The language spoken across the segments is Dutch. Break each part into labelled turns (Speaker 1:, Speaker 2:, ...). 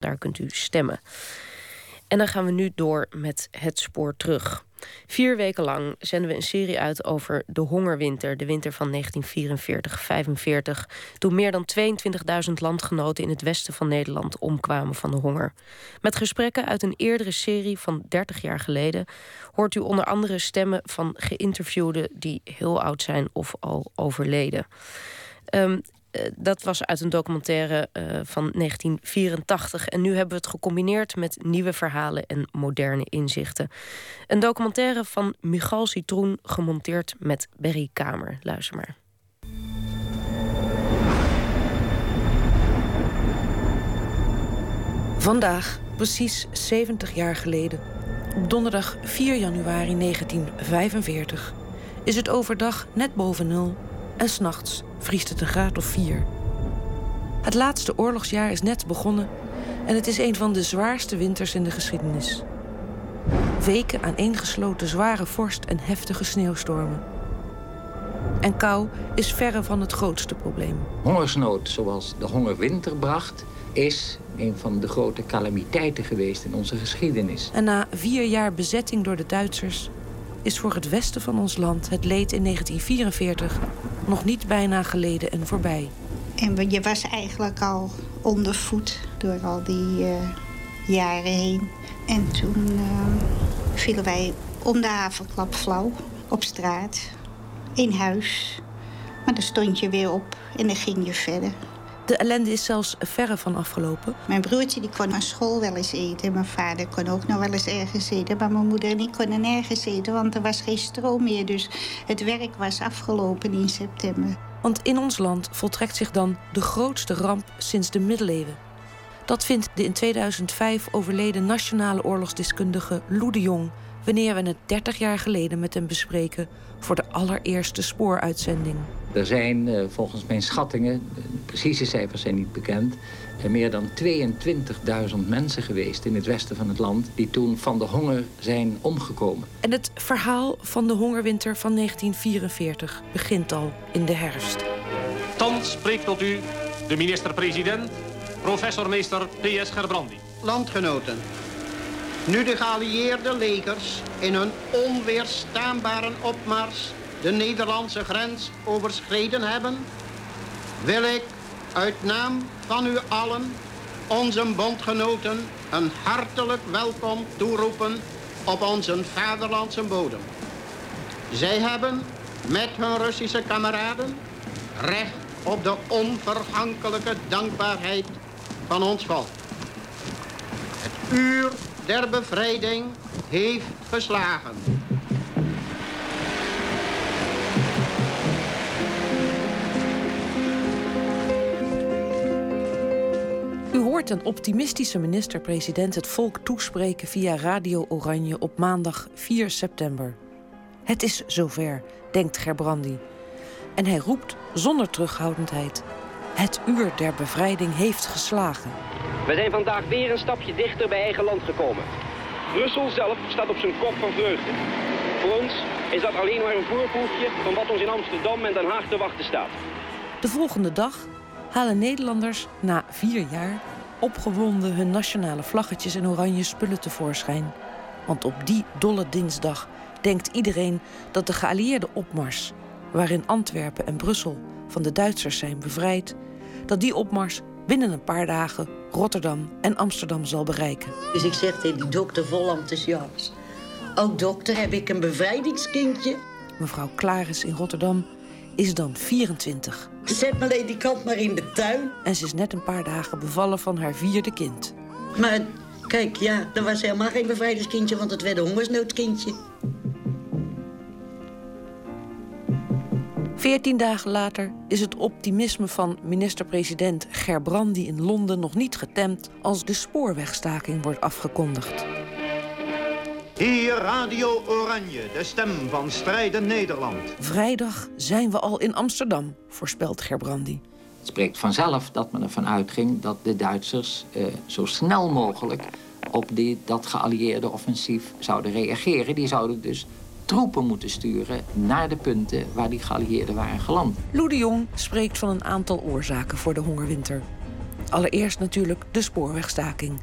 Speaker 1: Daar kunt u stemmen. En dan gaan we nu door met het spoor terug. Vier weken lang zenden we een serie uit over de hongerwinter. De winter van 1944-45. Toen meer dan 22.000 landgenoten in het westen van Nederland omkwamen van de honger. Met gesprekken uit een eerdere serie van 30 jaar geleden... hoort u onder andere stemmen van geïnterviewden... die heel oud zijn of al overleden. Um, eh, dat was uit een documentaire uh, van 1984. En nu hebben we het gecombineerd met nieuwe verhalen en moderne inzichten. Een documentaire van Michal Citroen, gemonteerd met Berry Kamer. Luister maar. Vandaag, precies 70 jaar geleden, op donderdag 4 januari 1945, is het overdag net boven nul en s'nachts vriest het een graad of vier. Het laatste oorlogsjaar is net begonnen en het is een van de zwaarste winters in de geschiedenis. Weken aaneengesloten zware vorst en heftige sneeuwstormen. En kou is verre van het grootste probleem.
Speaker 2: Hongersnood, zoals de hongerwinter bracht, is een van de grote calamiteiten geweest in onze geschiedenis.
Speaker 1: En na vier jaar bezetting door de Duitsers is voor het westen van ons land het leed in 1944 nog niet bijna geleden en voorbij.
Speaker 3: En je was eigenlijk al ondervoed door al die uh, jaren heen. En toen uh, vielen wij om de havenklap flauw op straat, in huis. Maar dan stond je weer op en dan ging je verder.
Speaker 1: De ellende is zelfs verre van afgelopen.
Speaker 3: Mijn broertje die kon naar school wel eens eten. Mijn vader kon ook nog wel eens ergens eten. Maar mijn moeder en ik konden nergens eten, want er was geen stroom meer. Dus het werk was afgelopen in september.
Speaker 1: Want in ons land voltrekt zich dan de grootste ramp sinds de middeleeuwen. Dat vindt de in 2005 overleden nationale oorlogsdeskundige Lou de Jong wanneer we het 30 jaar geleden met hem bespreken voor de allereerste spooruitzending.
Speaker 2: Er zijn eh, volgens mijn schattingen, de precieze cijfers zijn niet bekend, er meer dan 22.000 mensen geweest in het westen van het land die toen van de honger zijn omgekomen.
Speaker 1: En het verhaal van de hongerwinter van 1944 begint al in de herfst.
Speaker 4: Thans spreekt tot u de minister-president, professor meester P.S. Gerbrandi.
Speaker 5: Landgenoten, nu de geallieerde legers in hun onweerstaanbare opmars de Nederlandse grens overschreden hebben, wil ik uit naam van u allen, onze bondgenoten, een hartelijk welkom toeroepen op onze vaderlandse bodem. Zij hebben met hun Russische kameraden recht op de onvergankelijke dankbaarheid van ons volk. Het uur der bevrijding heeft geslagen.
Speaker 1: Hoort een optimistische minister-president het volk toespreken via Radio Oranje op maandag 4 september. Het is zover, denkt Gerbrandi. En hij roept zonder terughoudendheid: Het uur der bevrijding heeft geslagen.
Speaker 6: We zijn vandaag weer een stapje dichter bij eigen land gekomen. Brussel zelf staat op zijn kop van vreugde. Voor ons is dat alleen maar een voorproefje van wat ons in Amsterdam en Den Haag te wachten staat.
Speaker 1: De volgende dag halen Nederlanders na vier jaar opgewonden hun nationale vlaggetjes en oranje spullen tevoorschijn. Want op die dolle dinsdag denkt iedereen dat de geallieerde opmars, waarin Antwerpen en Brussel van de Duitsers zijn bevrijd, dat die opmars binnen een paar dagen Rotterdam en Amsterdam zal bereiken.
Speaker 7: Dus ik zeg tegen die dokter vol enthousiast. Ook dokter, heb ik een bevrijdingskindje?
Speaker 1: Mevrouw Klaris in Rotterdam is dan 24.
Speaker 7: Zet me alleen die kant maar in de tuin.
Speaker 1: En ze is net een paar dagen bevallen van haar vierde kind.
Speaker 7: Maar kijk, ja, dat was helemaal geen bevrijdingskindje, want het werd een hongersnoodkindje.
Speaker 1: Veertien dagen later is het optimisme van minister-president Gerbrandi in Londen nog niet getemd als de spoorwegstaking wordt afgekondigd.
Speaker 8: Hier Radio Oranje, de stem van strijdend Nederland.
Speaker 1: Vrijdag zijn we al in Amsterdam, voorspelt Gerbrandi.
Speaker 2: Het spreekt vanzelf dat men ervan uitging dat de Duitsers eh, zo snel mogelijk op die, dat geallieerde offensief zouden reageren. Die zouden dus troepen moeten sturen naar de punten waar die geallieerden waren geland.
Speaker 1: Lou de Jong spreekt van een aantal oorzaken voor de hongerwinter. Allereerst natuurlijk de spoorwegstaking.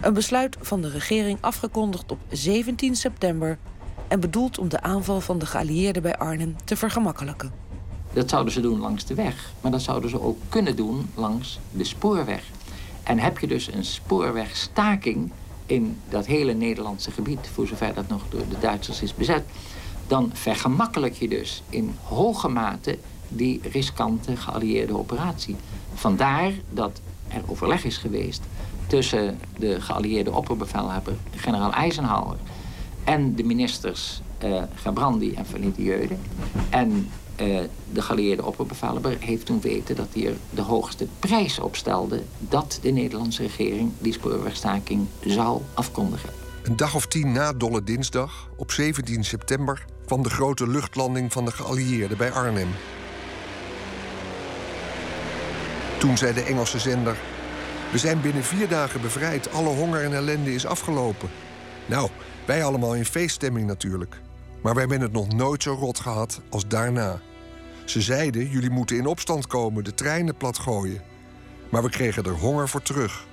Speaker 1: Een besluit van de regering afgekondigd op 17 september en bedoeld om de aanval van de geallieerden bij Arnhem te vergemakkelijken.
Speaker 2: Dat zouden ze doen langs de weg, maar dat zouden ze ook kunnen doen langs de spoorweg. En heb je dus een spoorwegstaking in dat hele Nederlandse gebied, voor zover dat nog door de Duitsers is bezet, dan vergemakkelijk je dus in hoge mate die riskante geallieerde operatie. Vandaar dat er overleg is geweest tussen de geallieerde opperbevelhebber, generaal Eisenhower, en de ministers uh, Gabrandi en Van Jeude. En uh, de geallieerde opperbevelhebber heeft toen weten dat hij er de hoogste prijs op stelde dat de Nederlandse regering die spoorwegstaking zou afkondigen.
Speaker 9: Een dag of tien na Dolle Dinsdag, op 17 september, kwam de grote luchtlanding van de geallieerden bij Arnhem. Toen zei de Engelse zender: We zijn binnen vier dagen bevrijd, alle honger en ellende is afgelopen. Nou, wij allemaal in feeststemming natuurlijk. Maar wij hebben het nog nooit zo rot gehad als daarna. Ze zeiden: Jullie moeten in opstand komen, de treinen platgooien. Maar we kregen er honger voor terug.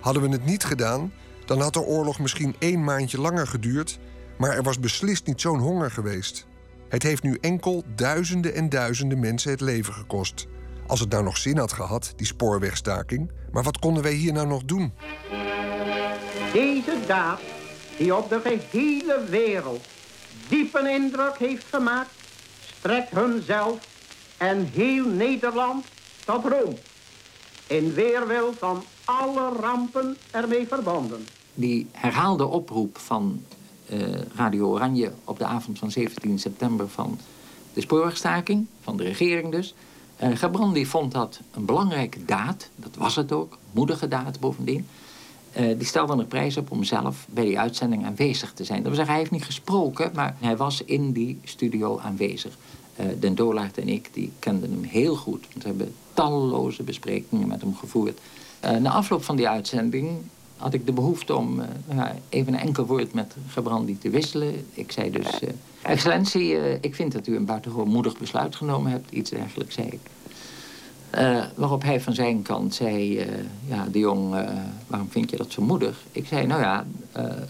Speaker 9: Hadden we het niet gedaan, dan had de oorlog misschien één maandje langer geduurd, maar er was beslist niet zo'n honger geweest. Het heeft nu enkel duizenden en duizenden mensen het leven gekost. Als het nou nog zin had gehad, die spoorwegstaking. Maar wat konden wij hier nou nog doen?
Speaker 5: Deze daad, die op de gehele wereld diepe indruk heeft gemaakt, strekt hunzelf en heel Nederland tot roem. In weerwil van alle rampen ermee verbonden.
Speaker 2: Die herhaalde oproep van uh, Radio Oranje op de avond van 17 september van de spoorwegstaking, van de regering dus. Gabrandi vond dat een belangrijke daad, dat was het ook, moedige daad bovendien. Uh, die stelde er prijs op om zelf bij die uitzending aanwezig te zijn. Dat wil zeggen, hij heeft niet gesproken, maar hij was in die studio aanwezig. Uh, Den Dolaert en ik, die kenden hem heel goed. We hebben talloze besprekingen met hem gevoerd. Uh, na afloop van die uitzending had ik de behoefte om even een enkel woord met Gebrandi te wisselen. Ik zei dus, excellentie, ik vind dat u een buitengewoon moedig besluit genomen hebt. Iets dergelijks zei ik. Waarop hij van zijn kant zei, ja, de jong, waarom vind je dat zo moedig? Ik zei, nou ja,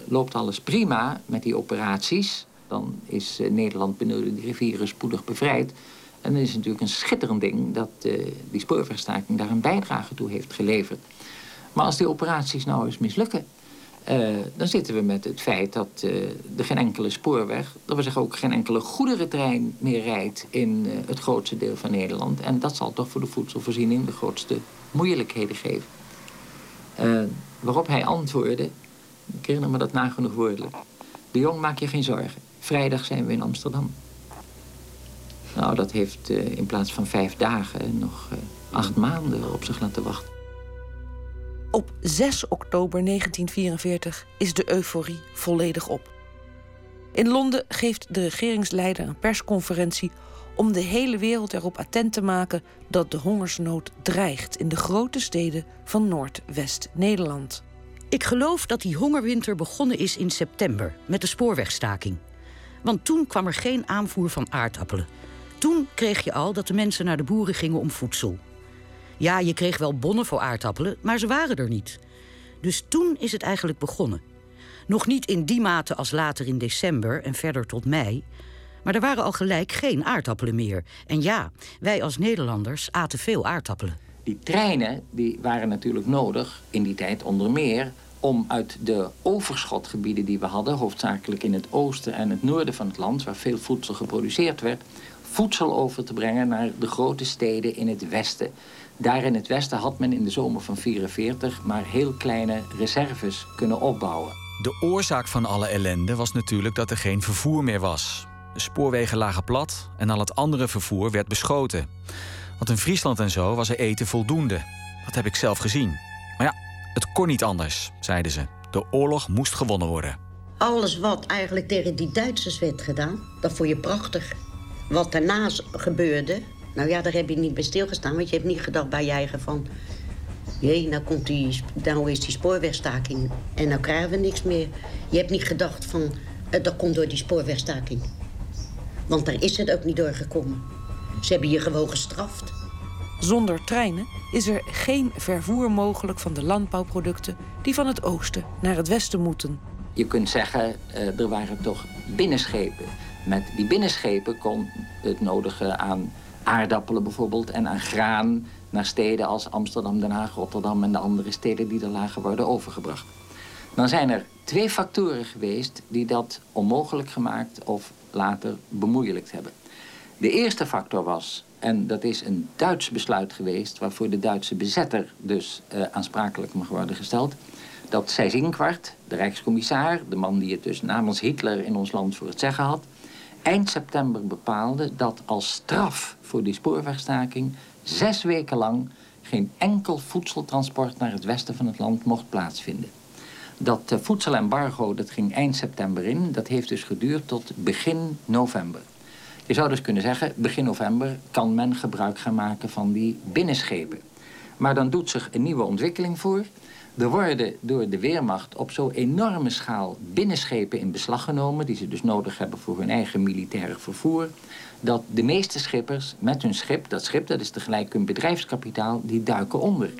Speaker 2: loopt alles prima met die operaties. Dan is Nederland beneden die rivieren spoedig bevrijd. En dan is natuurlijk een schitterend ding dat die spoorwegstaking daar een bijdrage toe heeft geleverd. Maar als die operaties nou eens mislukken... Uh, dan zitten we met het feit dat uh, er geen enkele spoorweg... dat we zeggen ook geen enkele goederentrein meer rijdt... in uh, het grootste deel van Nederland. En dat zal toch voor de voedselvoorziening de grootste moeilijkheden geven. waarop hij antwoordde, ik herinner me dat nagenoeg woordelijk... De jong, maak je geen zorgen. Vrijdag zijn we in Amsterdam. Nou, dat heeft in plaats van vijf dagen nog acht maanden op zich laten wachten.
Speaker 1: Op 6 oktober 1944 is de euforie volledig op. In Londen geeft de regeringsleider een persconferentie om de hele wereld erop attent te maken dat de hongersnood dreigt in de grote steden van Noordwest-Nederland.
Speaker 10: Ik geloof dat die hongerwinter begonnen is in september met de spoorwegstaking. Want toen kwam er geen aanvoer van aardappelen. Toen kreeg je al dat de mensen naar de boeren gingen om voedsel. Ja, je kreeg wel bonnen voor aardappelen, maar ze waren er niet. Dus toen is het eigenlijk begonnen. Nog niet in die mate als later in december en verder tot mei. Maar er waren al gelijk geen aardappelen meer. En ja, wij als Nederlanders aten veel aardappelen.
Speaker 2: Die treinen die waren natuurlijk nodig in die tijd onder meer om uit de overschotgebieden die we hadden, hoofdzakelijk in het oosten en het noorden van het land, waar veel voedsel geproduceerd werd, voedsel over te brengen naar de grote steden in het westen. Daar in het westen had men in de zomer van 44 maar heel kleine reserves kunnen opbouwen.
Speaker 11: De oorzaak van alle ellende was natuurlijk dat er geen vervoer meer was. De spoorwegen lagen plat en al het andere vervoer werd beschoten. Want in Friesland en zo was er eten voldoende. Dat heb ik zelf gezien. Maar ja, het kon niet anders, zeiden ze. De oorlog moest gewonnen worden.
Speaker 7: Alles wat eigenlijk tegen die Duitsers werd gedaan, dat vond je prachtig. Wat daarna gebeurde, nou ja, daar heb je niet bij stilgestaan. Want je hebt niet gedacht bij je eigen van... Jee, nou, komt die, nou is die spoorwegstaking en nou krijgen we niks meer. Je hebt niet gedacht van, uh, dat komt door die spoorwegstaking. Want daar is het ook niet doorgekomen. Ze hebben je gewoon gestraft.
Speaker 1: Zonder treinen is er geen vervoer mogelijk van de landbouwproducten die van het oosten naar het westen moeten.
Speaker 2: Je kunt zeggen, uh, er waren toch binnenschepen. Met die binnenschepen kon het nodige aan aardappelen bijvoorbeeld en aan graan naar steden als Amsterdam, Den Haag, Rotterdam en de andere steden die er lagen worden overgebracht. Dan zijn er twee factoren geweest die dat onmogelijk gemaakt of later bemoeilijkt hebben. De eerste factor was, en dat is een Duits besluit geweest... waarvoor de Duitse bezetter dus uh, aansprakelijk mag worden gesteld... dat Seyss-Inquart, de rijkscommissaar, de man die het dus namens Hitler in ons land voor het zeggen had... eind september bepaalde dat als straf voor die spoorwegstaking... zes weken lang geen enkel voedseltransport naar het westen van het land mocht plaatsvinden. Dat uh, voedselembargo dat ging eind september in. Dat heeft dus geduurd tot begin november. Je zou dus kunnen zeggen, begin november kan men gebruik gaan maken van die binnenschepen. Maar dan doet zich een nieuwe ontwikkeling voor. Er worden door de Weermacht op zo'n enorme schaal binnenschepen in beslag genomen... die ze dus nodig hebben voor hun eigen militaire vervoer... dat de meeste schippers met hun schip, dat schip dat is tegelijk hun bedrijfskapitaal... die duiken onder.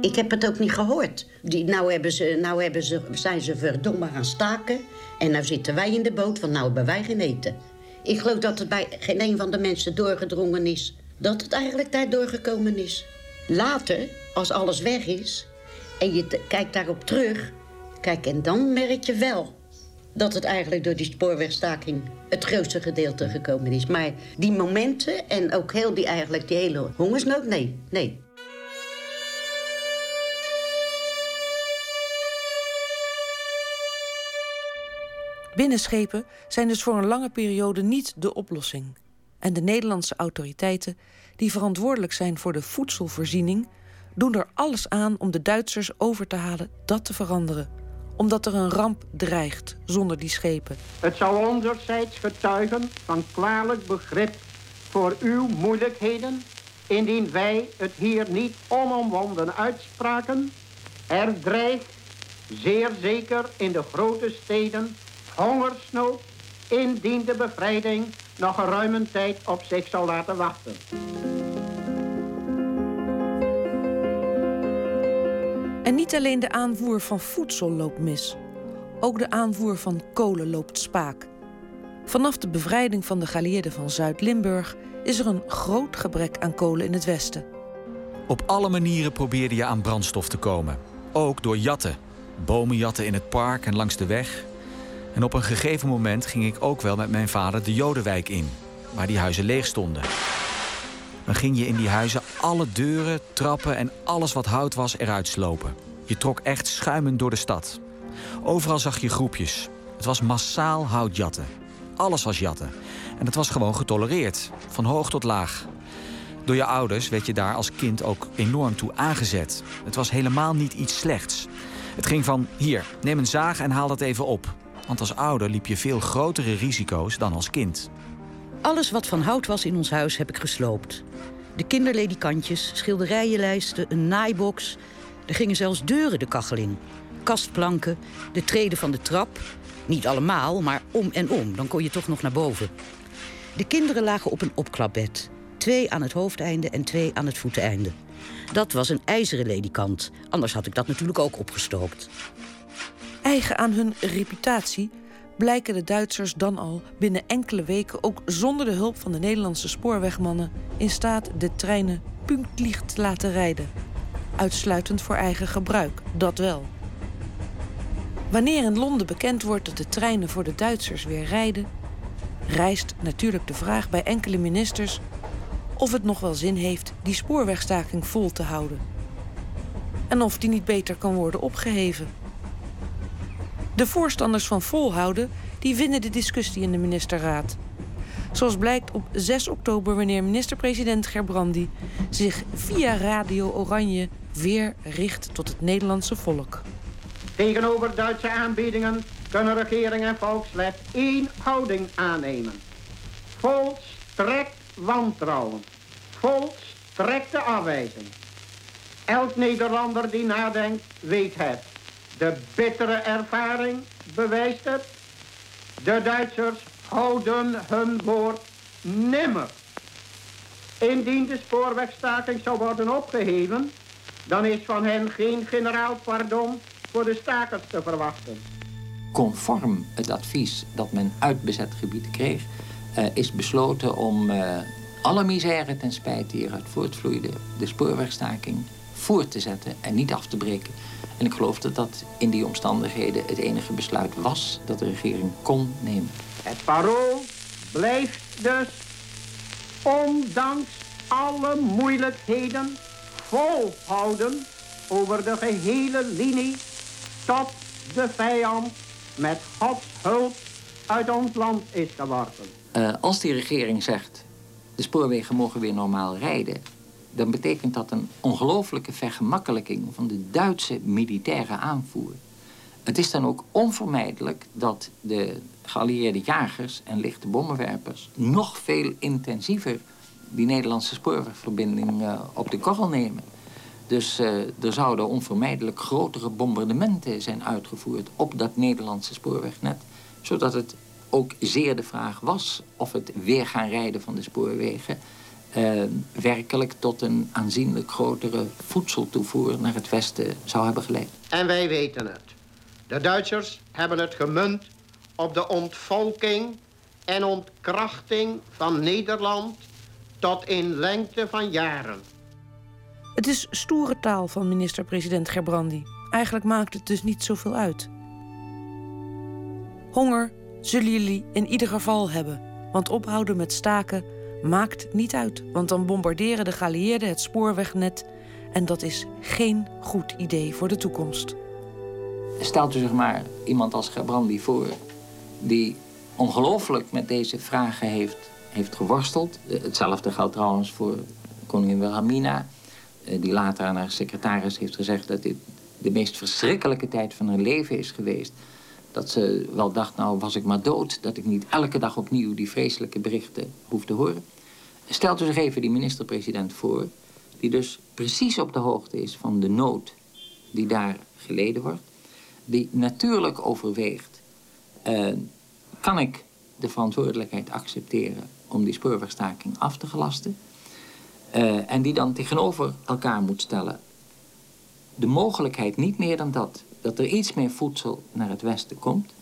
Speaker 7: Ik heb het ook niet gehoord. Die, nou hebben ze, nou hebben ze, zijn ze verdomme gaan staken. En nou zitten wij in de boot, want nou hebben wij geen eten. Ik geloof dat het bij geen een van de mensen doorgedrongen is. Dat het eigenlijk daar doorgekomen is. Later, als alles weg is en je kijkt daarop terug... Kijk, en dan merk je wel dat het eigenlijk door die spoorwegstaking het grootste gedeelte gekomen is. Maar die momenten en ook heel die, eigenlijk die hele hongersnood, nee, nee.
Speaker 1: Binnenschepen zijn dus voor een lange periode niet de oplossing. En de Nederlandse autoriteiten, die verantwoordelijk zijn voor de voedselvoorziening, doen er alles aan om de Duitsers over te halen dat te veranderen. Omdat er een ramp dreigt zonder die schepen.
Speaker 5: Het zou onderzijds getuigen van kwalijk begrip voor uw moeilijkheden, indien wij het hier niet onomwonden uitspraken. Er dreigt, zeer zeker in de grote steden, hongersnood indien de bevrijding nog een ruime tijd op zich zou laten wachten.
Speaker 1: En niet alleen de aanvoer van voedsel loopt mis. Ook de aanvoer van kolen loopt spaak. Vanaf de bevrijding van de geallieerden van Zuid-Limburg is er een groot gebrek aan kolen in het westen.
Speaker 11: Op alle manieren probeerde je aan brandstof te komen. Ook door jatten. Bomen jatten in het park en langs de weg. En op een gegeven moment ging ik ook wel met mijn vader de Jodenwijk in, waar die huizen leeg stonden. Dan ging je in die huizen alle deuren, trappen en alles wat hout was eruit slopen. Je trok echt schuimend door de stad. Overal zag je groepjes. Het was massaal houtjatten. Alles was jatten. En het was gewoon getolereerd, van hoog tot laag. Door je ouders werd je daar als kind ook enorm toe aangezet. Het was helemaal niet iets slechts. Het ging van, hier, neem een zaag en haal dat even op. Want als ouder liep je veel grotere risico's dan als kind.
Speaker 10: Alles wat van hout was in ons huis heb ik gesloopt. De kinderledikantjes, schilderijenlijsten, een naaibox. Er gingen zelfs deuren de kachel in. Kastplanken, de treden van de trap. Niet allemaal, maar om en om. Dan kon je toch nog naar boven. De kinderen lagen op een opklapbed. Twee aan het hoofdeinde en twee aan het voeteinde. Dat was een ijzeren ledikant. Anders had ik dat natuurlijk ook opgestookt.
Speaker 1: Eigen aan hun reputatie blijken de Duitsers dan al binnen enkele weken, ook zonder de hulp van de Nederlandse spoorwegmannen, in staat de treinen punktlicht te laten rijden. Uitsluitend voor eigen gebruik, dat wel. Wanneer in Londen bekend wordt dat de treinen voor de Duitsers weer rijden, rijst natuurlijk de vraag bij enkele ministers of het nog wel zin heeft die spoorwegstaking vol te houden. En of die niet beter kan worden opgeheven. De voorstanders van volhouden die winnen de discussie in de ministerraad. Zoals blijkt op 6 oktober wanneer minister-president Gerbrandy zich via Radio Oranje weer richt tot het Nederlandse volk.
Speaker 5: Tegenover Duitse aanbiedingen kunnen regering en volk één houding aannemen. Volstrekt wantrouwen. Volstrekte afwijzing. Elk Nederlander die nadenkt, weet het. De bittere ervaring bewijst het. De Duitsers houden hun woord nimmer. Indien de spoorwegstaking zou worden opgeheven, dan is van hen geen generaal pardon voor de stakers te verwachten.
Speaker 2: Conform het advies dat men uit bezet gebied kreeg, uh, is besloten om uh, alle misère ten spijt die eruit voortvloeide, de spoorwegstaking voort te zetten en niet af te breken. En ik geloof dat dat in die omstandigheden het enige besluit was dat de regering kon nemen.
Speaker 5: Het parool blijft dus, ondanks alle moeilijkheden, volhouden over de gehele linie tot de vijand met Gods hulp uit ons land is geworpen.
Speaker 2: Uh, als die regering zegt, de spoorwegen mogen weer normaal rijden... dan betekent dat een ongelooflijke vergemakkelijking van de Duitse militaire aanvoer. Het is dan ook onvermijdelijk dat de geallieerde jagers en lichte bommenwerpers... nog veel intensiever die Nederlandse spoorwegverbinding uh, op de korrel nemen. Dus uh, er zouden onvermijdelijk grotere bombardementen zijn uitgevoerd op dat Nederlandse spoorwegnet. Zodat het ook zeer de vraag was of het weer gaan rijden van de spoorwegen uh, werkelijk tot een aanzienlijk grotere voedseltoevoer naar het westen zou hebben geleid.
Speaker 5: En wij weten het. De Duitsers hebben het gemunt op de ontvolking en ontkrachting van Nederland tot in lengte van jaren.
Speaker 1: Het is stoere taal van minister-president Gerbrandy. Eigenlijk maakt het dus niet zoveel uit. Honger zullen jullie in ieder geval hebben, want ophouden met staken maakt niet uit, want dan bombarderen de geallieerden het spoorwegnet en dat is geen goed idee voor de toekomst.
Speaker 2: Stelt u zich maar iemand als Gerbrandy voor, die ongelooflijk met deze vragen heeft, heeft geworsteld. Hetzelfde geldt trouwens voor koningin Wilhelmina, eh, die later aan haar secretaris heeft gezegd dat dit de meest verschrikkelijke tijd van haar leven is geweest. Dat ze wel dacht, nou was ik maar dood, dat ik niet elke dag opnieuw die vreselijke berichten hoef te horen. Stelt u zich even die minister-president voor, die dus precies op de hoogte is van de nood die daar geleden wordt, die natuurlijk overweegt, uh, kan ik de verantwoordelijkheid accepteren om die spoorwegstaking af te gelasten? Uh, en die dan tegenover elkaar moet stellen. De mogelijkheid, niet meer dan dat, dat er iets meer voedsel naar het westen komt.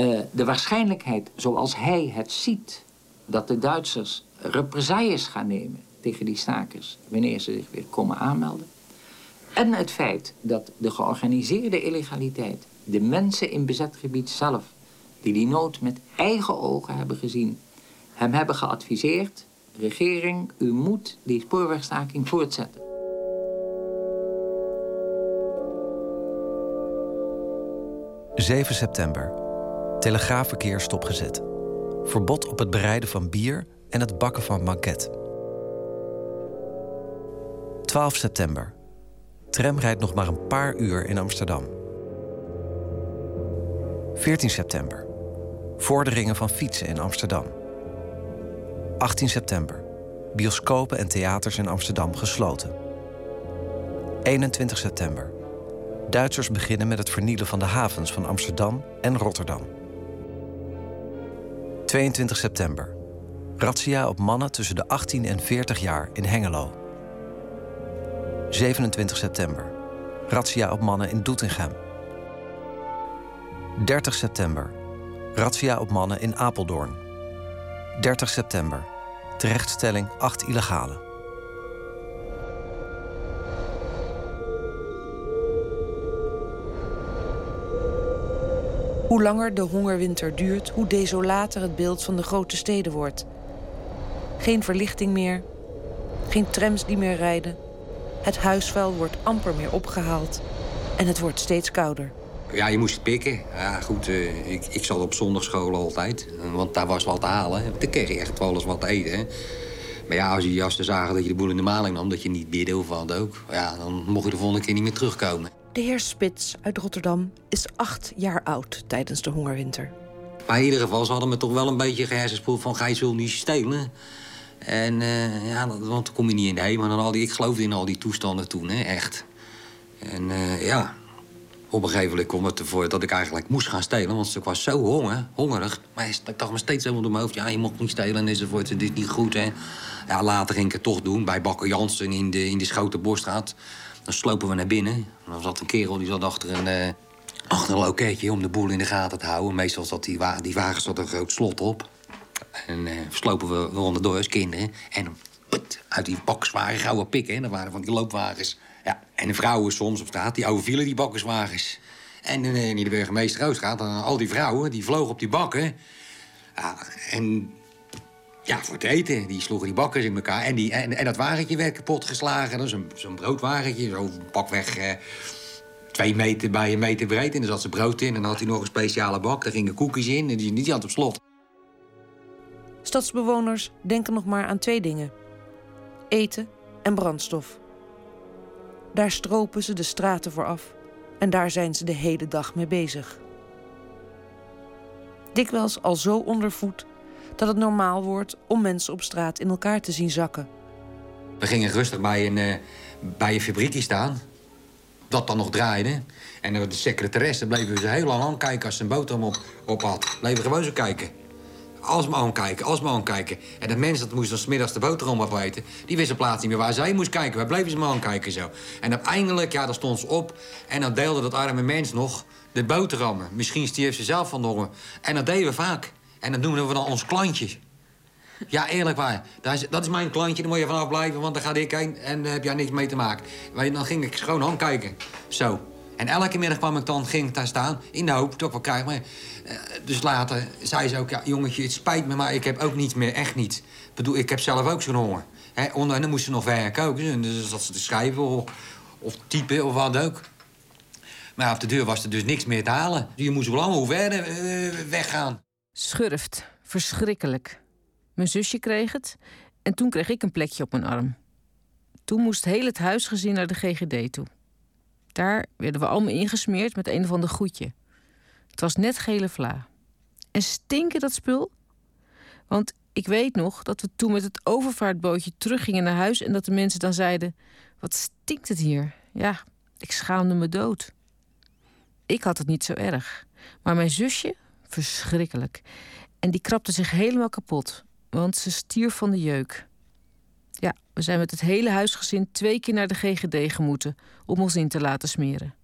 Speaker 2: Uh, de waarschijnlijkheid, zoals hij het ziet, dat de Duitsers represailles gaan nemen tegen die stakers wanneer ze zich weer komen aanmelden. En het feit dat de georganiseerde illegaliteit, de mensen in bezet gebied zelf, die die nood met eigen ogen hebben gezien, hem hebben geadviseerd regering, u moet die spoorwegstaking voortzetten.
Speaker 12: ...7 september. Telegraafverkeer stopgezet. Verbod op het bereiden van bier en het bakken van banket. 12 september. Tram rijdt nog maar een paar uur in Amsterdam. 14 september. Vorderingen van fietsen in Amsterdam. 18 september. Bioscopen en theaters in Amsterdam gesloten. 21 september. Duitsers beginnen met het vernielen van de havens van Amsterdam en Rotterdam. 22 september. Razzia op mannen tussen de 18 en 40 jaar in Hengelo. 27 september. Razzia op mannen in Doetinchem. 30 september. Razzia op mannen in Apeldoorn. 30 september. Terechtstelling 8 illegale.
Speaker 1: Hoe langer de hongerwinter duurt, hoe desolater het beeld van de grote steden wordt. Geen verlichting meer, geen trams die meer rijden. Het huisvuil wordt amper meer opgehaald en het wordt steeds kouder.
Speaker 13: Ja, je moest pikken. Ja, goed, uh, ik, ik zat op zondagschool altijd. Want daar was wat te halen. Dan kreeg je echt wel eens wat te eten. Hè. Maar ja, als je jasten zagen dat je de boel in de maling nam... dat je niet bidden of wat ook... Ja, dan mocht je de volgende keer niet meer terugkomen.
Speaker 1: De heer Spits uit Rotterdam is acht jaar oud tijdens de hongerwinter.
Speaker 13: Maar in ieder geval, ze hadden me toch wel een beetje gehersenspoeld van... gij zult niet stelen. En uh, ja, want dan kom je niet in de. Maar dan al die, ik geloofde in al die toestanden toen, hè, echt. En uh, ja, op een gegeven moment kwam het ervoor dat ik eigenlijk moest gaan stelen. Want ik was zo honger, hongerig. Maar ik dacht me steeds helemaal door mijn hoofd... ja, je mag niet stelen enzovoort, het is niet goed, hè. Ja, later ging ik het toch doen, bij Bakker Jansen in de, in de Schotenborstraat. Dan slopen we naar binnen. Dan zat een kerel die zat achter een, uh, achter een loketje om de boel in de gaten te houden. Meestal zat die, wa die wagen zat een groot slot op. En uh, slopen we, we onderdoor als kinderen. En put, uit die bakkerswagen gouden pikken. Dat waren van die loopwagens. Ja, en de vrouwen soms op straat, die overvielen die bakkerswagens. En uh, in de burgemeester Roosstraat, al die vrouwen, die vlogen op die bakken. Ja, en ja, voor het eten. Die sloegen die bakkers in elkaar. En, die, en, en dat wagentje werd kapot geslagen. Zo'n broodwagentje, zo pakweg eh, twee meter bij een meter breed. En daar zat ze brood in. En dan had hij nog een speciale bak. Daar gingen koekjes in. En die, die had op slot.
Speaker 1: Stadsbewoners denken nog maar aan twee dingen: eten en brandstof. Daar stropen ze de straten voor af. En daar zijn ze de hele dag mee bezig. Dikwijls al zo ondervoed dat het normaal wordt om mensen op straat in elkaar te zien zakken.
Speaker 13: We gingen rustig bij een, uh, bij een fabriekje staan, dat dan nog draaide. En de secretaresse bleven ze heel lang aankijken als ze een boterham op, op had. Bleven gewoon zo kijken. Alsmaar aankijken, alsmaar aankijken. En de mensen dat moesten smiddags de boterham opeten... die wisten plaats niet meer waar zij moest kijken. Wij bleven ze maar aankijken zo. En uiteindelijk, ja, dan stond ze op... en dan deelde dat arme mens nog de boterhammen. Misschien stierf ze zelf van de En dat deden we vaak. En dat noemen we dan ons klantje. Ja, eerlijk waar. Dat is, dat is mijn klantje, daar moet je vanaf blijven, want dan ga ik heen en daar heb jij niks mee te maken. Maar dan ging ik schoon hand kijken. Zo. En elke middag kwam ik dan, ging ik daar staan, in de hoop, toch wel krijgen. Maar, uh, dus later zei ze ook, ja, jongetje, het spijt me, maar ik heb ook niets meer, echt niet. Ik bedoel, ik heb zelf ook zo'n honger. Hè, en dan moest ze nog werken ook, dus zat ze te schrijven of, of typen of wat ook. Maar op de deur was er dus niks meer te halen. Je moest wel allemaal verder uh, weggaan.
Speaker 14: Schurft. Verschrikkelijk. Mijn zusje kreeg het en toen kreeg ik een plekje op mijn arm. Toen moest heel het huisgezin naar de GGD toe. Daar werden we allemaal ingesmeerd met een of ander goedje. Het was net gele vla. En stinken dat spul? Want ik weet nog dat we toen met het overvaartbootje teruggingen naar huis en dat de mensen dan zeiden: Wat stinkt het hier? Ja, ik schaamde me dood. Ik had het niet zo erg. Maar mijn zusje, verschrikkelijk. En die krabde zich helemaal kapot, want ze stierf van de jeuk. Ja, we zijn met het hele huisgezin twee keer naar de GGD gemoeten om ons in te laten smeren.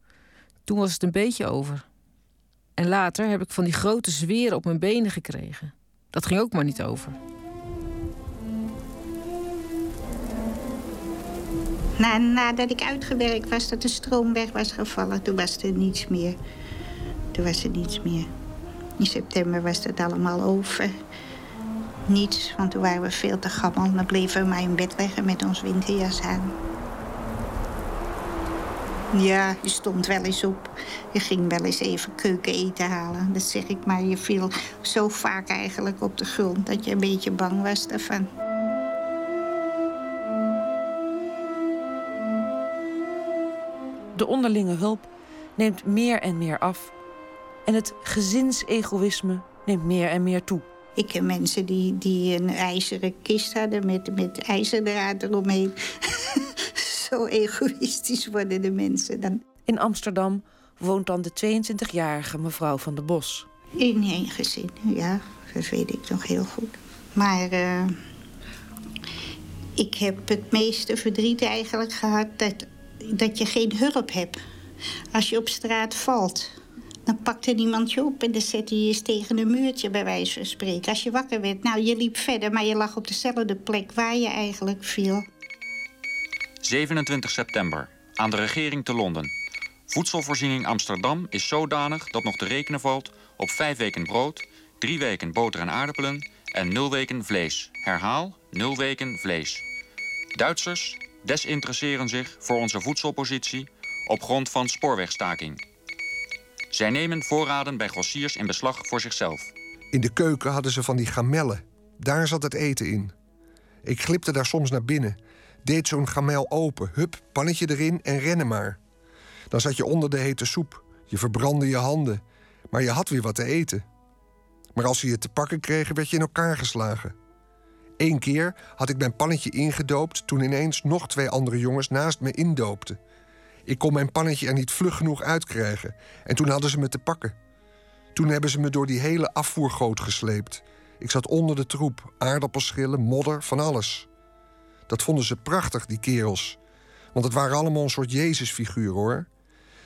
Speaker 14: Toen was het een beetje over. En later heb ik van die grote zweren op mijn benen gekregen. Dat ging ook maar niet over.
Speaker 3: Na, nadat ik uitgewerkt was, dat de stroom weg was gevallen, toen was er niets meer. Toen was er niets meer. In september was het allemaal over. Niets, want toen waren we veel te gammel. Dan bleven we maar in bed liggen met ons winterjas aan. Ja, je stond wel eens op. Je ging wel eens even keuken eten halen. Dat zeg ik maar. Je viel zo vaak eigenlijk op de grond dat je een beetje bang was daarvan.
Speaker 1: De onderlinge hulp neemt meer en meer af en het gezinsegoïsme neemt meer en meer toe.
Speaker 3: Ik ken mensen die, die een ijzeren kist hadden met, met ijzerdraad eromheen. Zo egoïstisch worden de mensen dan.
Speaker 1: In Amsterdam woont dan de 22-jarige mevrouw van de Bos.
Speaker 3: In één gezin, ja. Dat weet ik nog heel goed. Maar uh, ik heb het meeste verdriet eigenlijk gehad dat, dat je geen hulp hebt. Als je op straat valt, dan pakte niemand je op en dan zette je je tegen een muurtje, bij wijze van spreken. Als je wakker werd, nou, je liep verder, maar je lag op dezelfde plek waar je eigenlijk viel.
Speaker 15: 27 september. Aan de regering te Londen. Voedselvoorziening Amsterdam is zodanig dat nog te rekenen valt op vijf weken brood, drie weken boter en aardappelen en nul weken vlees. Herhaal, nul weken vlees. Duitsers desinteresseren zich voor onze voedselpositie op grond van spoorwegstaking. Zij nemen voorraden bij grossiers in beslag voor zichzelf.
Speaker 9: In de keuken hadden ze van die gamellen. Daar zat het eten in. Ik glipte daar soms naar binnen. Deed zo'n gamel open. Hup, pannetje erin en rennen maar. Dan zat je onder de hete soep. Je verbrandde je handen. Maar je had weer wat te eten. Maar als ze je te pakken kregen, werd je in elkaar geslagen. Eén keer had ik mijn pannetje ingedoopt toen ineens nog twee andere jongens naast me indoopten. Ik kon mijn pannetje er niet vlug genoeg uitkrijgen. En toen hadden ze me te pakken. Toen hebben ze me door die hele afvoergoot gesleept. Ik zat onder de troep, aardappelschillen, modder, van alles. Dat vonden ze prachtig, die kerels. Want het waren allemaal een soort Jezusfiguren, hoor.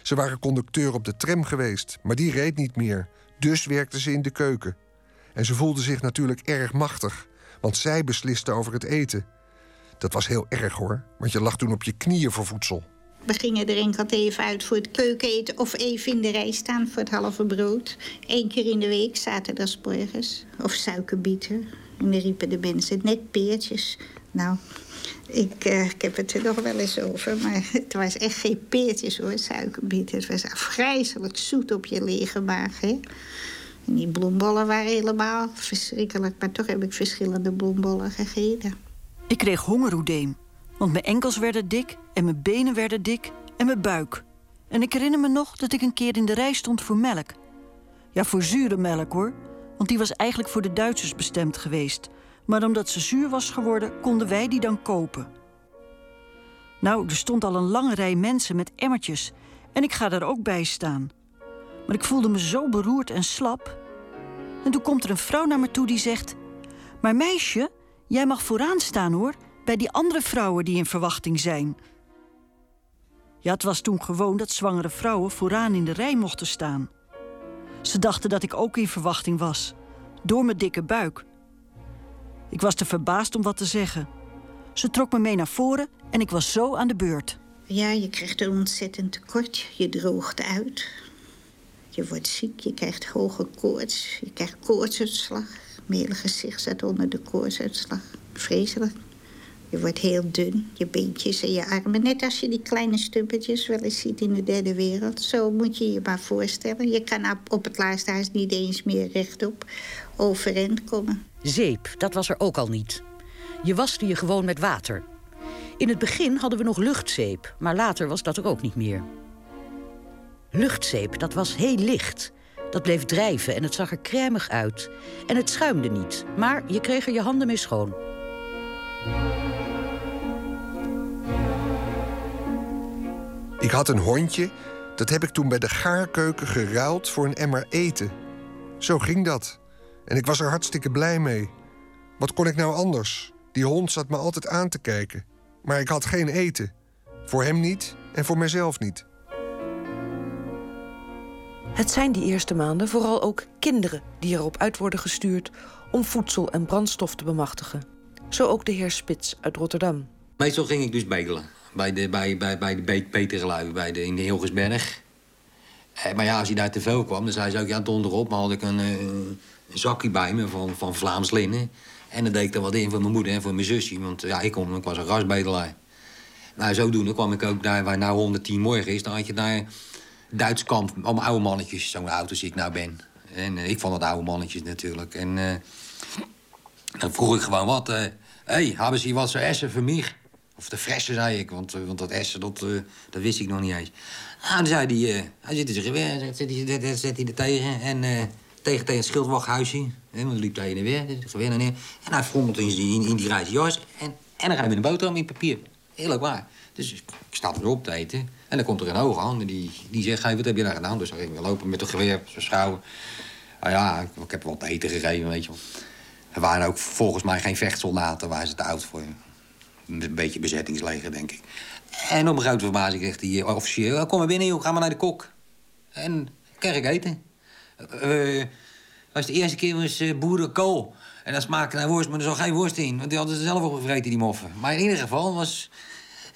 Speaker 9: Ze waren conducteur op de tram geweest, maar die reed niet meer. Dus werkten ze in de keuken. En ze voelden zich natuurlijk erg machtig, want zij beslisten over het eten. Dat was heel erg hoor, want je lag toen op je knieën voor voedsel.
Speaker 3: We gingen er enkel even uit voor het keukeneten of even in de rij staan voor het halve brood. Eén keer in de week, zaterdagmorgens. Of suikerbieten. En dan riepen de mensen net peertjes. Nou, ik, uh, ik heb het er nog wel eens over, maar het was echt geen peertjes hoor, suikerbieten. Het was afgrijzelijk zoet op je lege maag. Hè? En die bloembollen waren helemaal verschrikkelijk, maar toch heb ik verschillende bloembollen gegeten.
Speaker 16: Ik kreeg hongeroedeem, want mijn enkels werden dik en mijn benen werden dik en mijn buik. En ik herinner me nog dat ik een keer in de rij stond voor melk. Ja, voor zure melk hoor, want die was eigenlijk voor de Duitsers bestemd geweest. Maar omdat ze zuur was geworden, konden wij die dan kopen. Nou, er stond al een lange rij mensen met emmertjes en ik ga daar ook bij staan. Maar ik voelde me zo beroerd en slap. En toen komt er een vrouw naar me toe die zegt: Maar meisje, jij mag vooraan staan hoor, bij die andere vrouwen die in verwachting zijn. Ja, het was toen gewoon dat zwangere vrouwen vooraan in de rij mochten staan. Ze dachten dat ik ook in verwachting was, door mijn dikke buik. Ik was te verbaasd om wat te zeggen. Ze trok me mee naar voren en ik was zo aan de beurt.
Speaker 3: Ja, je krijgt een ontzettend tekort. Je droogt uit. Je wordt ziek, je krijgt hoge koorts. Je krijgt koortsuitslag. Hele gezicht zat onder de koortsuitslag. Vreselijk. Je wordt heel dun, je beentjes en je armen. Net als je die kleine stumpetjes wel eens ziet in de derde wereld. Zo moet je je maar voorstellen. Je kan op het laatste huis niet eens meer rechtop overeind komen.
Speaker 10: Zeep, dat was er ook al niet. Je waste je gewoon met water. In het begin hadden we nog luchtzeep, maar later was dat er ook niet meer. Luchtzeep, dat was heel licht. Dat bleef drijven en het zag er crèmig uit. En het schuimde niet, maar je kreeg er je handen mee schoon.
Speaker 9: Ik had een hondje, dat heb ik toen bij de gaarkeuken geruild voor een emmer eten. Zo ging dat. En ik was er hartstikke blij mee. Wat kon ik nou anders? Die hond zat me altijd aan te kijken. Maar ik had geen eten. Voor hem niet en voor mezelf niet.
Speaker 1: Het zijn die eerste maanden vooral ook kinderen die erop uit worden gestuurd om voedsel en brandstof te bemachtigen. Zo ook de heer Spits uit Rotterdam.
Speaker 13: Meestal ging ik dus bedelen bij de, bij, bij, bij de bij de, in de Hilgersberg. Eh, maar ja, als hij daar te veel kwam, dan zei ze ook, ja, donderop. Maar had ik een, eh, een zakje bij me van, van Vlaams linnen. En dan deed ik er wat in voor mijn moeder en voor mijn zusje. Want ja, ik, kom, ik was een rasbedelaar. Nou, zodoende kwam ik ook daar waar nou 110 morgen is. Dan had je daar Duits kamp, allemaal oude mannetjes. Zo'n auto als ik nou ben. En eh, ik vond dat oude mannetjes natuurlijk. En uh, dan vroeg ik gewoon wat. Hé, hey, hebben ze hier wat zo essen voor mij? Of de fressen, zei ik, want, want dat essen, dat, uh, dat wist ik nog niet eens. Nou, dan zei hij, uh, hij zit in zijn geweer, zet hij, zet hij er tegen. En tegen, tegen het schildwachthuisje. En dan liep hij heen en weer, het geweer naar neer. En hij frommelt in, in, in die rijtje jas. En, en dan gaan we een boterham in papier. Heerlijk waar. Dus ik sta erop te eten. En dan komt er een aan en die, die zegt, hey, wat heb je daar gedaan? Dus we lopen met een geweer op zijn. Nou ja, ik, ik heb wat eten gegeven, weet je wel. Er waren ook volgens mij geen vechtsoldaten, waar ze te oud voor een beetje bezettingsleger, denk ik. En op een grote verbazing zegt die officier... kom maar binnen, joh, ga maar naar de kok. En krijg ik eten. Uh, was de eerste keer was boerenkool. En dat smaakte naar worst, maar er zat geen worst in. Want die hadden ze zelf opgevreten, die moffen. Maar in ieder geval was...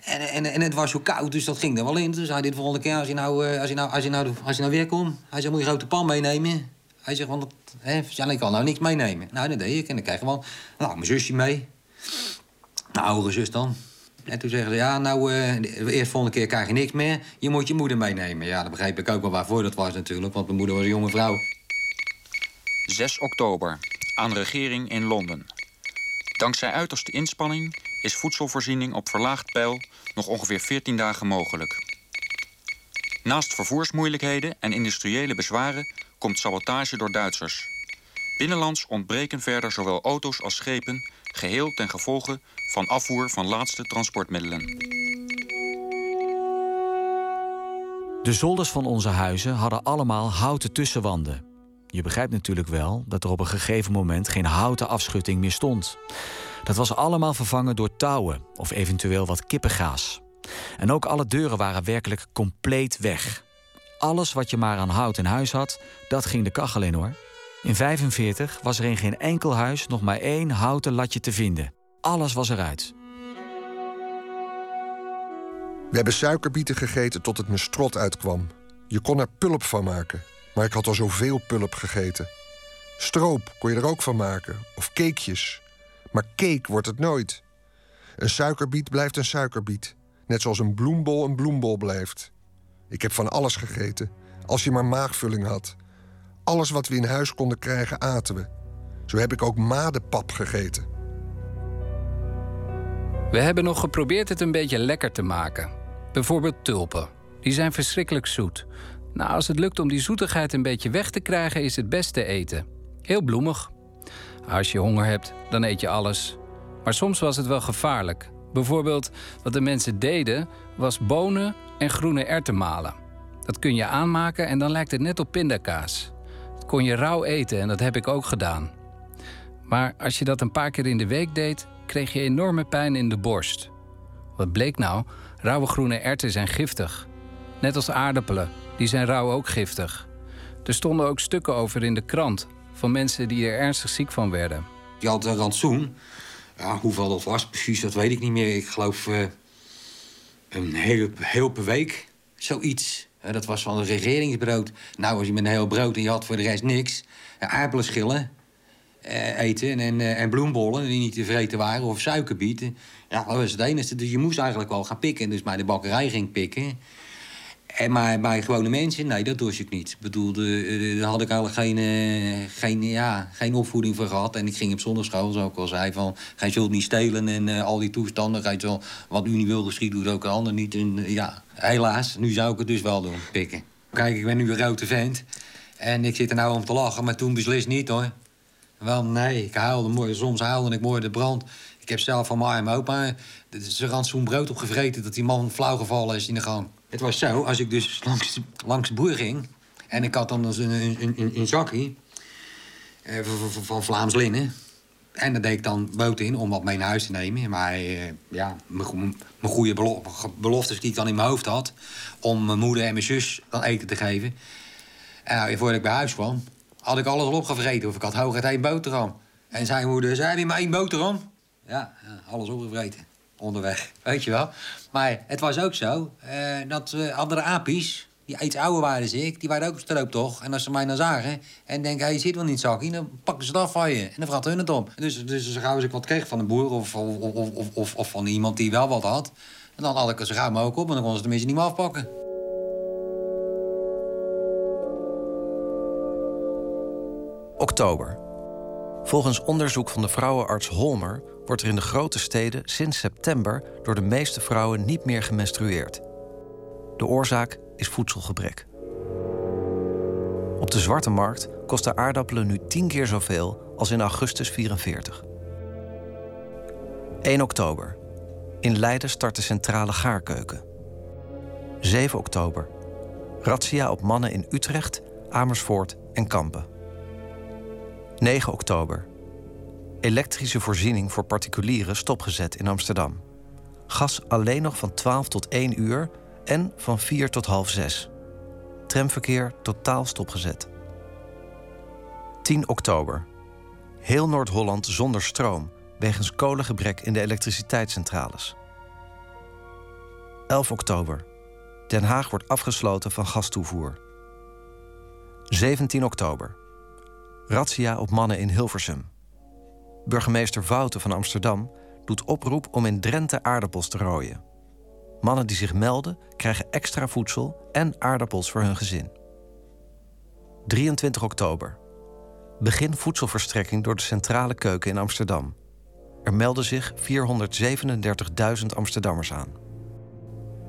Speaker 13: En, en, en het was zo koud, dus dat ging er wel in. Dus hij de volgende keer, als je nou, als je nou, als je nou, als je nou weer komt... Hij zegt, moet je grote pan meenemen? Hij zegt, want hè, ik kan nou niks meenemen. Nou, dat deed ik. En dan krijg je wel... Nou, mijn zusje mee. Nou, oudere zus dan. En toen zeggen ze, ja, nou, uh, de eerste volgende keer krijg je niks meer. Je moet je moeder meenemen. Ja, dat begreep ik ook wel waarvoor dat was natuurlijk. Want mijn moeder was een jonge vrouw.
Speaker 15: 6 oktober. Aan regering in Londen. Dankzij uiterste inspanning is voedselvoorziening op verlaagd peil nog ongeveer 14 dagen mogelijk. Naast vervoersmoeilijkheden en industriële bezwaren komt sabotage door Duitsers. Binnenlands ontbreken verder zowel auto's als schepen, geheel ten gevolge van afvoer van laatste transportmiddelen.
Speaker 11: De zolders van onze huizen hadden allemaal houten tussenwanden. Je begrijpt natuurlijk wel dat er op een gegeven moment geen houten afschutting meer stond. Dat was allemaal vervangen door touwen of eventueel wat kippengaas. En ook alle deuren waren werkelijk compleet weg. Alles wat je maar aan hout in huis had, dat ging de kachel in hoor. In 45 was er in geen enkel huis nog maar één houten latje te vinden. Alles was eruit.
Speaker 9: We hebben suikerbieten gegeten tot het me strot uitkwam. Je kon er pulp van maken, maar ik had al zoveel pulp gegeten. Stroop kon je er ook van maken, of cakejes. Maar cake wordt het nooit. Een suikerbiet blijft een suikerbiet. Net zoals een bloembol een bloembol blijft. Ik heb van alles gegeten, als je maar maagvulling had. Alles wat we in huis konden krijgen, aten we. Zo heb ik ook madenpap gegeten.
Speaker 17: We hebben nog geprobeerd het een beetje lekker te maken. Bijvoorbeeld tulpen. Die zijn verschrikkelijk zoet. Nou, als het lukt om die zoetigheid een beetje weg te krijgen, is het beste eten. Heel bloemig. Als je honger hebt, dan eet je alles. Maar soms was het wel gevaarlijk. Bijvoorbeeld, wat de mensen deden, was bonen en groene erwten malen. Dat kun je aanmaken en dan lijkt het net op pindakaas. Kon je rauw eten en dat heb ik ook gedaan. Maar als je dat een paar keer in de week deed, kreeg je enorme pijn in de borst. Wat bleek nou? Rauwe groene erwten zijn giftig. Net als aardappelen, die zijn rauw ook giftig. Er stonden ook stukken over in de krant van mensen die er ernstig ziek van werden.
Speaker 13: Je had een rantsoen. Ja, hoeveel dat was precies, dat weet ik niet meer. Ik geloof uh, een heel, heel per week, zoiets. Dat was van een regeringsbrood. Nou, als je met een heel brood en je had voor de rest niks... Uh, aardappelschillen uh, eten en, en bloembollen die niet tevreden waren... of suikerbieten. Ja, dat was het enige. Dus je moest eigenlijk wel gaan pikken. Dus bij de bakkerij ging pikken... En maar bij gewone mensen, nee, dat doe ik niet. Ik bedoel, daar had ik eigenlijk geen, uh, geen, ja, geen opvoeding voor gehad. En ik ging op zondagschool, zoals ik al zei, van... gij zult niet stelen en uh, al die toestanden. Gij zo, wat u niet wil geschieden, doet ook een ander niet. En uh, ja, helaas, nu zou ik het dus wel doen, pikken. Kijk, ik ben nu een grote vent. En ik zit er nou om te lachen, maar toen beslist niet, hoor. Wel, nee, ik huilde mooi. Soms huilde ik mooi de brand. Ik heb zelf van mijn arm opa... Ze rantsoen brood opgevreten dat die man flauw gevallen is in de gang. Het was zo, als ik dus langs, langs de boer ging... en ik had dan dus een, een, een, een zakje eh, van, Vlaams linnen... en daar deed ik dan boot in om wat mee naar huis te nemen. Maar eh, ja, mijn goede belo beloftes die ik dan in mijn hoofd had... om mijn moeder en mijn zus dan eten te geven. En nou, voordat ik bij huis kwam, had ik alles al opgevreten. Of ik had hooguit één boterham. En zijn moeder zei, heb je maar één boterham? Ja, alles opgevreten onderweg, weet je wel. Maar het was ook zo uh, dat uh, andere apies, die iets ouder waren dan ik, die waren ook op toch. En als ze mij dan zagen en denken, hey, je zit wel niet zakje, dan pakken ze het af van je. En dan vragen hun het om. Dus, dus zo gauw als ik wat kreeg van een boer of, of, of, of, of van iemand die wel wat had... en dan had ik ze gauw me ook op en dan konden ze tenminste niet meer afpakken.
Speaker 12: Oktober. Volgens onderzoek van de vrouwenarts Holmer wordt er in de grote steden sinds september door de meeste vrouwen niet meer gemenstrueerd. De oorzaak is voedselgebrek. Op de zwarte markt kosten aardappelen nu tien keer zoveel als in augustus 44. 1 oktober. In Leiden start de centrale gaarkeuken. 7 oktober. Razzia op mannen in Utrecht, Amersfoort en Kampen. 9 oktober. Elektrische voorziening voor particulieren stopgezet in Amsterdam. Gas alleen nog van 12 tot 1 uur en van 4 tot half 6. Tramverkeer totaal stopgezet. 10 oktober. Heel Noord-Holland zonder stroom wegens kolengebrek in de elektriciteitscentrales. 11 oktober. Den Haag wordt afgesloten van gastoevoer. 17 oktober. Razzia op mannen in Hilversum. Burgemeester Wouten van Amsterdam doet oproep om in Drenthe aardappels te rooien. Mannen die zich melden krijgen extra voedsel en aardappels voor hun gezin. 23 oktober. Begin voedselverstrekking door de centrale keuken in Amsterdam. Er melden zich 437.000 Amsterdammers aan.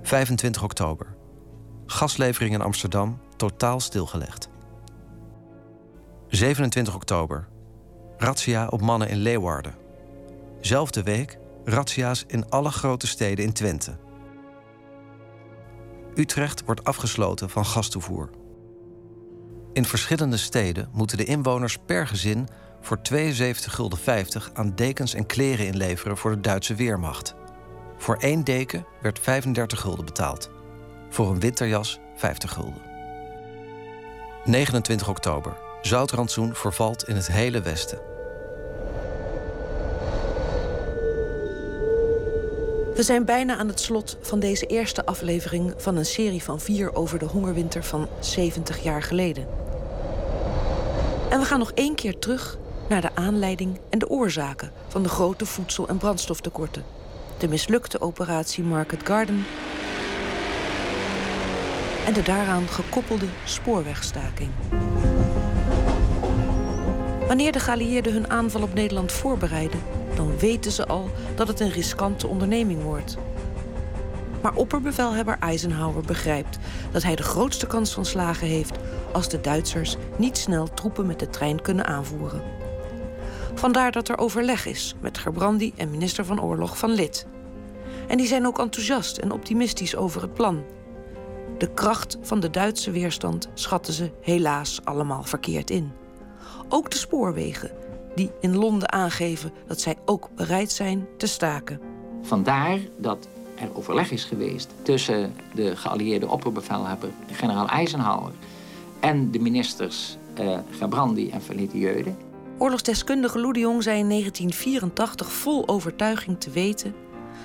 Speaker 12: 25 oktober. Gaslevering in Amsterdam totaal stilgelegd. 27 oktober. Razzia op mannen in Leeuwarden. Zelfde week razzia's in alle grote steden in Twente. Utrecht wordt afgesloten van gastoevoer. In verschillende steden moeten de inwoners per gezin voor 72,50 gulden aan dekens en kleren inleveren voor de Duitse Weermacht. Voor één deken werd 35 gulden betaald. Voor een winterjas 50 gulden. 29 oktober. Zoutrantsoen vervalt in het hele westen.
Speaker 1: We zijn bijna aan het slot van deze eerste aflevering van een serie van vier over de hongerwinter van 70 jaar geleden. En we gaan nog één keer terug naar de aanleiding en de oorzaken van de grote voedsel- en brandstoftekorten. De mislukte operatie Market Garden en de daaraan gekoppelde spoorwegstaking. Wanneer de geallieerden hun aanval op Nederland voorbereiden, dan weten ze al dat het een riskante onderneming wordt. Maar opperbevelhebber Eisenhower begrijpt dat hij de grootste kans van slagen heeft als de Duitsers niet snel troepen met de trein kunnen aanvoeren. Vandaar dat er overleg is met Gerbrandi en minister van Oorlog van Lid. En die zijn ook enthousiast en optimistisch over het plan. De kracht van de Duitse weerstand schatten ze helaas allemaal verkeerd in. Ook de spoorwegen, die in Londen aangeven dat zij ook bereid zijn te staken.
Speaker 2: Vandaar dat er overleg is geweest tussen de geallieerde opperbevelhebber, generaal Eisenhower, en de ministers eh, Gabrandi en Verlitieude.
Speaker 1: Oorlogsdeskundige Lou de Jong zei in 1984 vol overtuiging te weten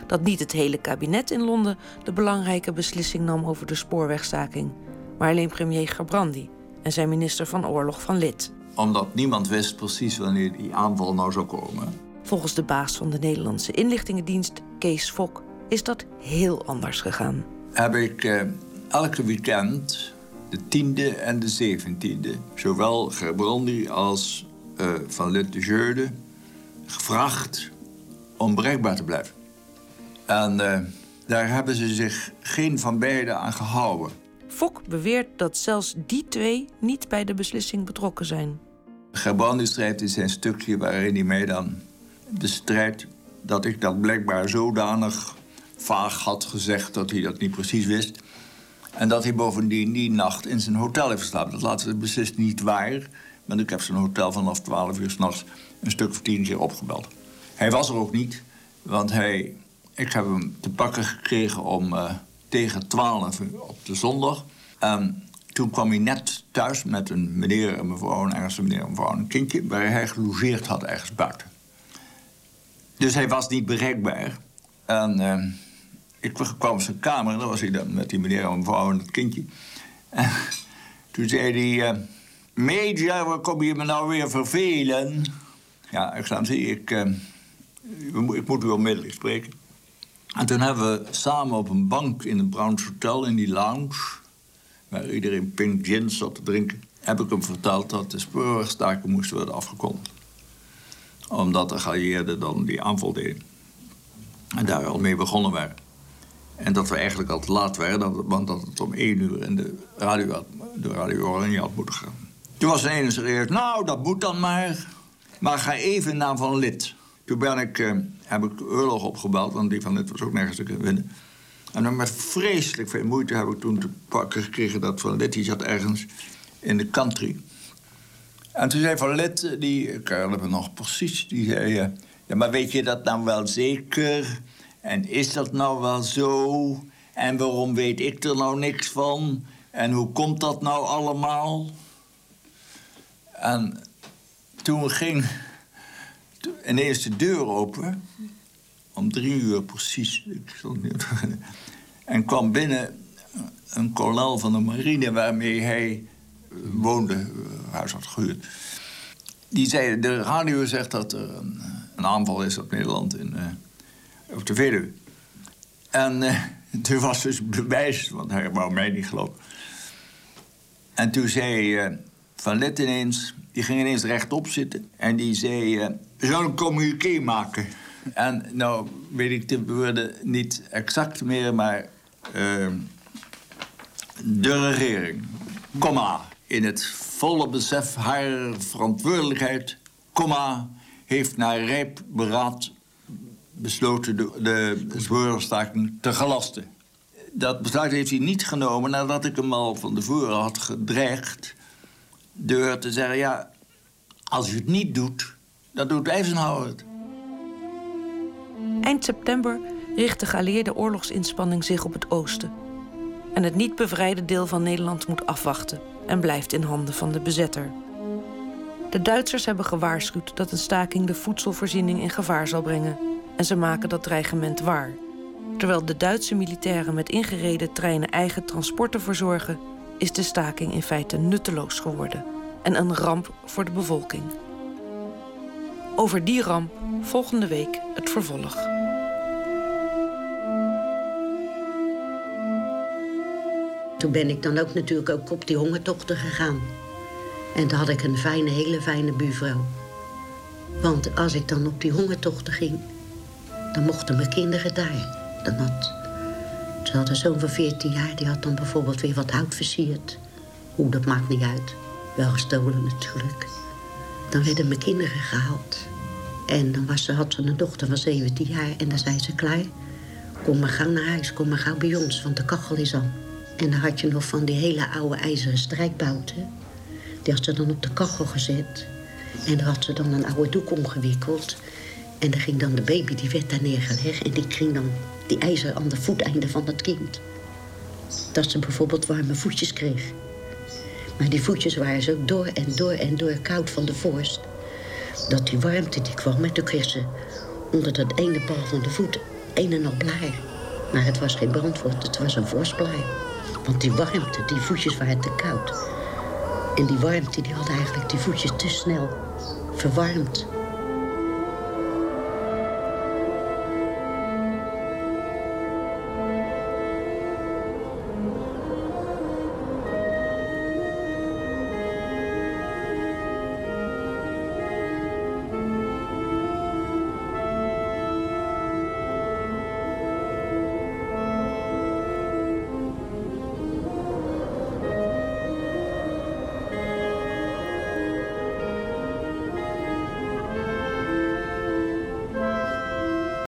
Speaker 1: dat niet het hele kabinet in Londen de belangrijke beslissing nam over de spoorwegstaking, maar alleen premier Gabrandi en zijn minister van Oorlog van Lid.
Speaker 18: Omdat niemand wist precies wanneer die aanval nou zou komen.
Speaker 1: Volgens de baas van de Nederlandse inlichtingendienst, Kees Fok, is dat heel anders gegaan.
Speaker 18: Heb ik eh, elke weekend de 10e en de 17e, zowel Gebrandi als uh, van Lut de Jeude, gevraagd om bereikbaar te blijven. En uh, daar hebben ze zich geen van beiden aan gehouden.
Speaker 1: Fok beweert dat zelfs die twee niet bij de beslissing betrokken zijn.
Speaker 18: Gebrandi schrijft in zijn stukje waarin hij mij dan bestrijdt dat ik dat blijkbaar zodanig vaag had gezegd dat hij dat niet precies wist. En dat hij bovendien die nacht in zijn hotel heeft geslapen. Dat laatste is beslist niet waar. Want ik heb zijn hotel vanaf 12 uur s'nachts een stuk of tien keer opgebeld. Hij was er ook niet, want hij, ik heb hem te pakken gekregen om uh, tegen 12 uur op de zondag. En toen kwam hij net thuis met een meneer en mevrouw, een meneer en mevrouw, een kindje, waar hij gelogeerd had ergens buiten. Dus hij was niet bereikbaar. En uh, ik kwam op zijn kamer en dan was hij dan met die meneer en mevrouw en het kindje. En toen zei hij. Uh, Major, waar kom je me nou weer vervelen? Ja, ik, uh, ik moet u onmiddellijk spreken. En toen hebben we samen op een bank in een Browns Hotel, in die lounge... waar iedereen pink gin zat te drinken... heb ik hem verteld dat de spoorwegstaken moesten worden afgekondigd. Omdat de geallieerden dan die aanval deden. En daar al mee begonnen waren. En dat we eigenlijk al te laat waren, want dat het om één uur in de radio, had, had moeten gaan. Toen was de ene nou, dat moet dan maar. Maar ga even naar Van Lid. Toen ben ik, uh, heb ik oorlog opgebeld, want die Van Lid was ook nergens te vinden. En dan met vreselijk veel moeite heb ik toen te pakken gekregen dat Van Lid, die zat ergens in de country. En toen zei Van Lid, die, ik herinner me nog precies, die zei... Uh, ja, maar weet je dat nou wel zeker? En is dat nou wel zo? En waarom weet ik er nou niks van? En hoe komt dat nou allemaal? En toen ging ineens de deur open. Om drie uur precies. Ik stond niet en kwam binnen een kolonel van de marine waarmee hij woonde, huis had gehuurd. Die zei, de radio zegt dat er een, een aanval is op Nederland in, op de Veluwe. En uh, toen was dus bewijs, want hij wou mij niet geloven. En toen zei Van Let ineens, die ging ineens rechtop zitten. En die zei, uh, we zullen een communiqué maken. En nou weet ik de woorden niet exact meer, maar... de regering, komma, in het volle besef haar verantwoordelijkheid, komma, heeft naar rijp beraad besloten de, de te gelasten. dat besluit heeft hij niet genomen nadat ik hem al van tevoren had gedreigd. Door te zeggen: ja, als u het niet doet, dan doet Eisenhower het.
Speaker 1: Eind september richt de geallieerde oorlogsinspanning zich op het oosten. En het niet bevrijde deel van Nederland moet afwachten en blijft in handen van de bezetter. De Duitsers hebben gewaarschuwd dat een staking de voedselvoorziening in gevaar zal brengen. En ze maken dat dreigement waar. Terwijl de Duitse militairen met ingereden treinen eigen transporten verzorgen, is de staking in feite nutteloos geworden en een ramp voor de bevolking. Over die ramp volgende week het vervolg.
Speaker 7: Toen ben ik dan ook natuurlijk ook op die hongertochten gegaan. En toen had ik een fijne, hele fijne buurvrouw. Want als ik dan op die hongertochten ging, dan mochten mijn kinderen daar. Dan had, ze had een zoon van 14 jaar, die had dan bijvoorbeeld weer wat hout versierd. Hoe, dat maakt niet uit. Wel gestolen natuurlijk. Dan werden mijn kinderen gehaald. En dan was ze, had ze een dochter van 17 jaar en dan zei ze klaar. Kom maar gauw naar huis, kom maar gauw bij ons, want de kachel is aan. En dan had je nog van die hele oude ijzeren strijkbouten. Die had ze dan op de kachel gezet. En daar had ze dan een oude doek omgewikkeld. En dan ging dan de baby, die werd daar neergelegd. En die ging dan die ijzer aan de voeteinde van het kind. Dat ze bijvoorbeeld warme voetjes kreeg. Maar die voetjes waren zo door en door en door koud van de vorst. Dat die warmte die kwam en toen kreeg ze onder dat ene bal van de voet een en al blaar. Maar het was geen brandwoord, het was een vorstblaar. Want die warmte, die voetjes waren te koud. En die warmte die had eigenlijk die voetjes te snel verwarmd.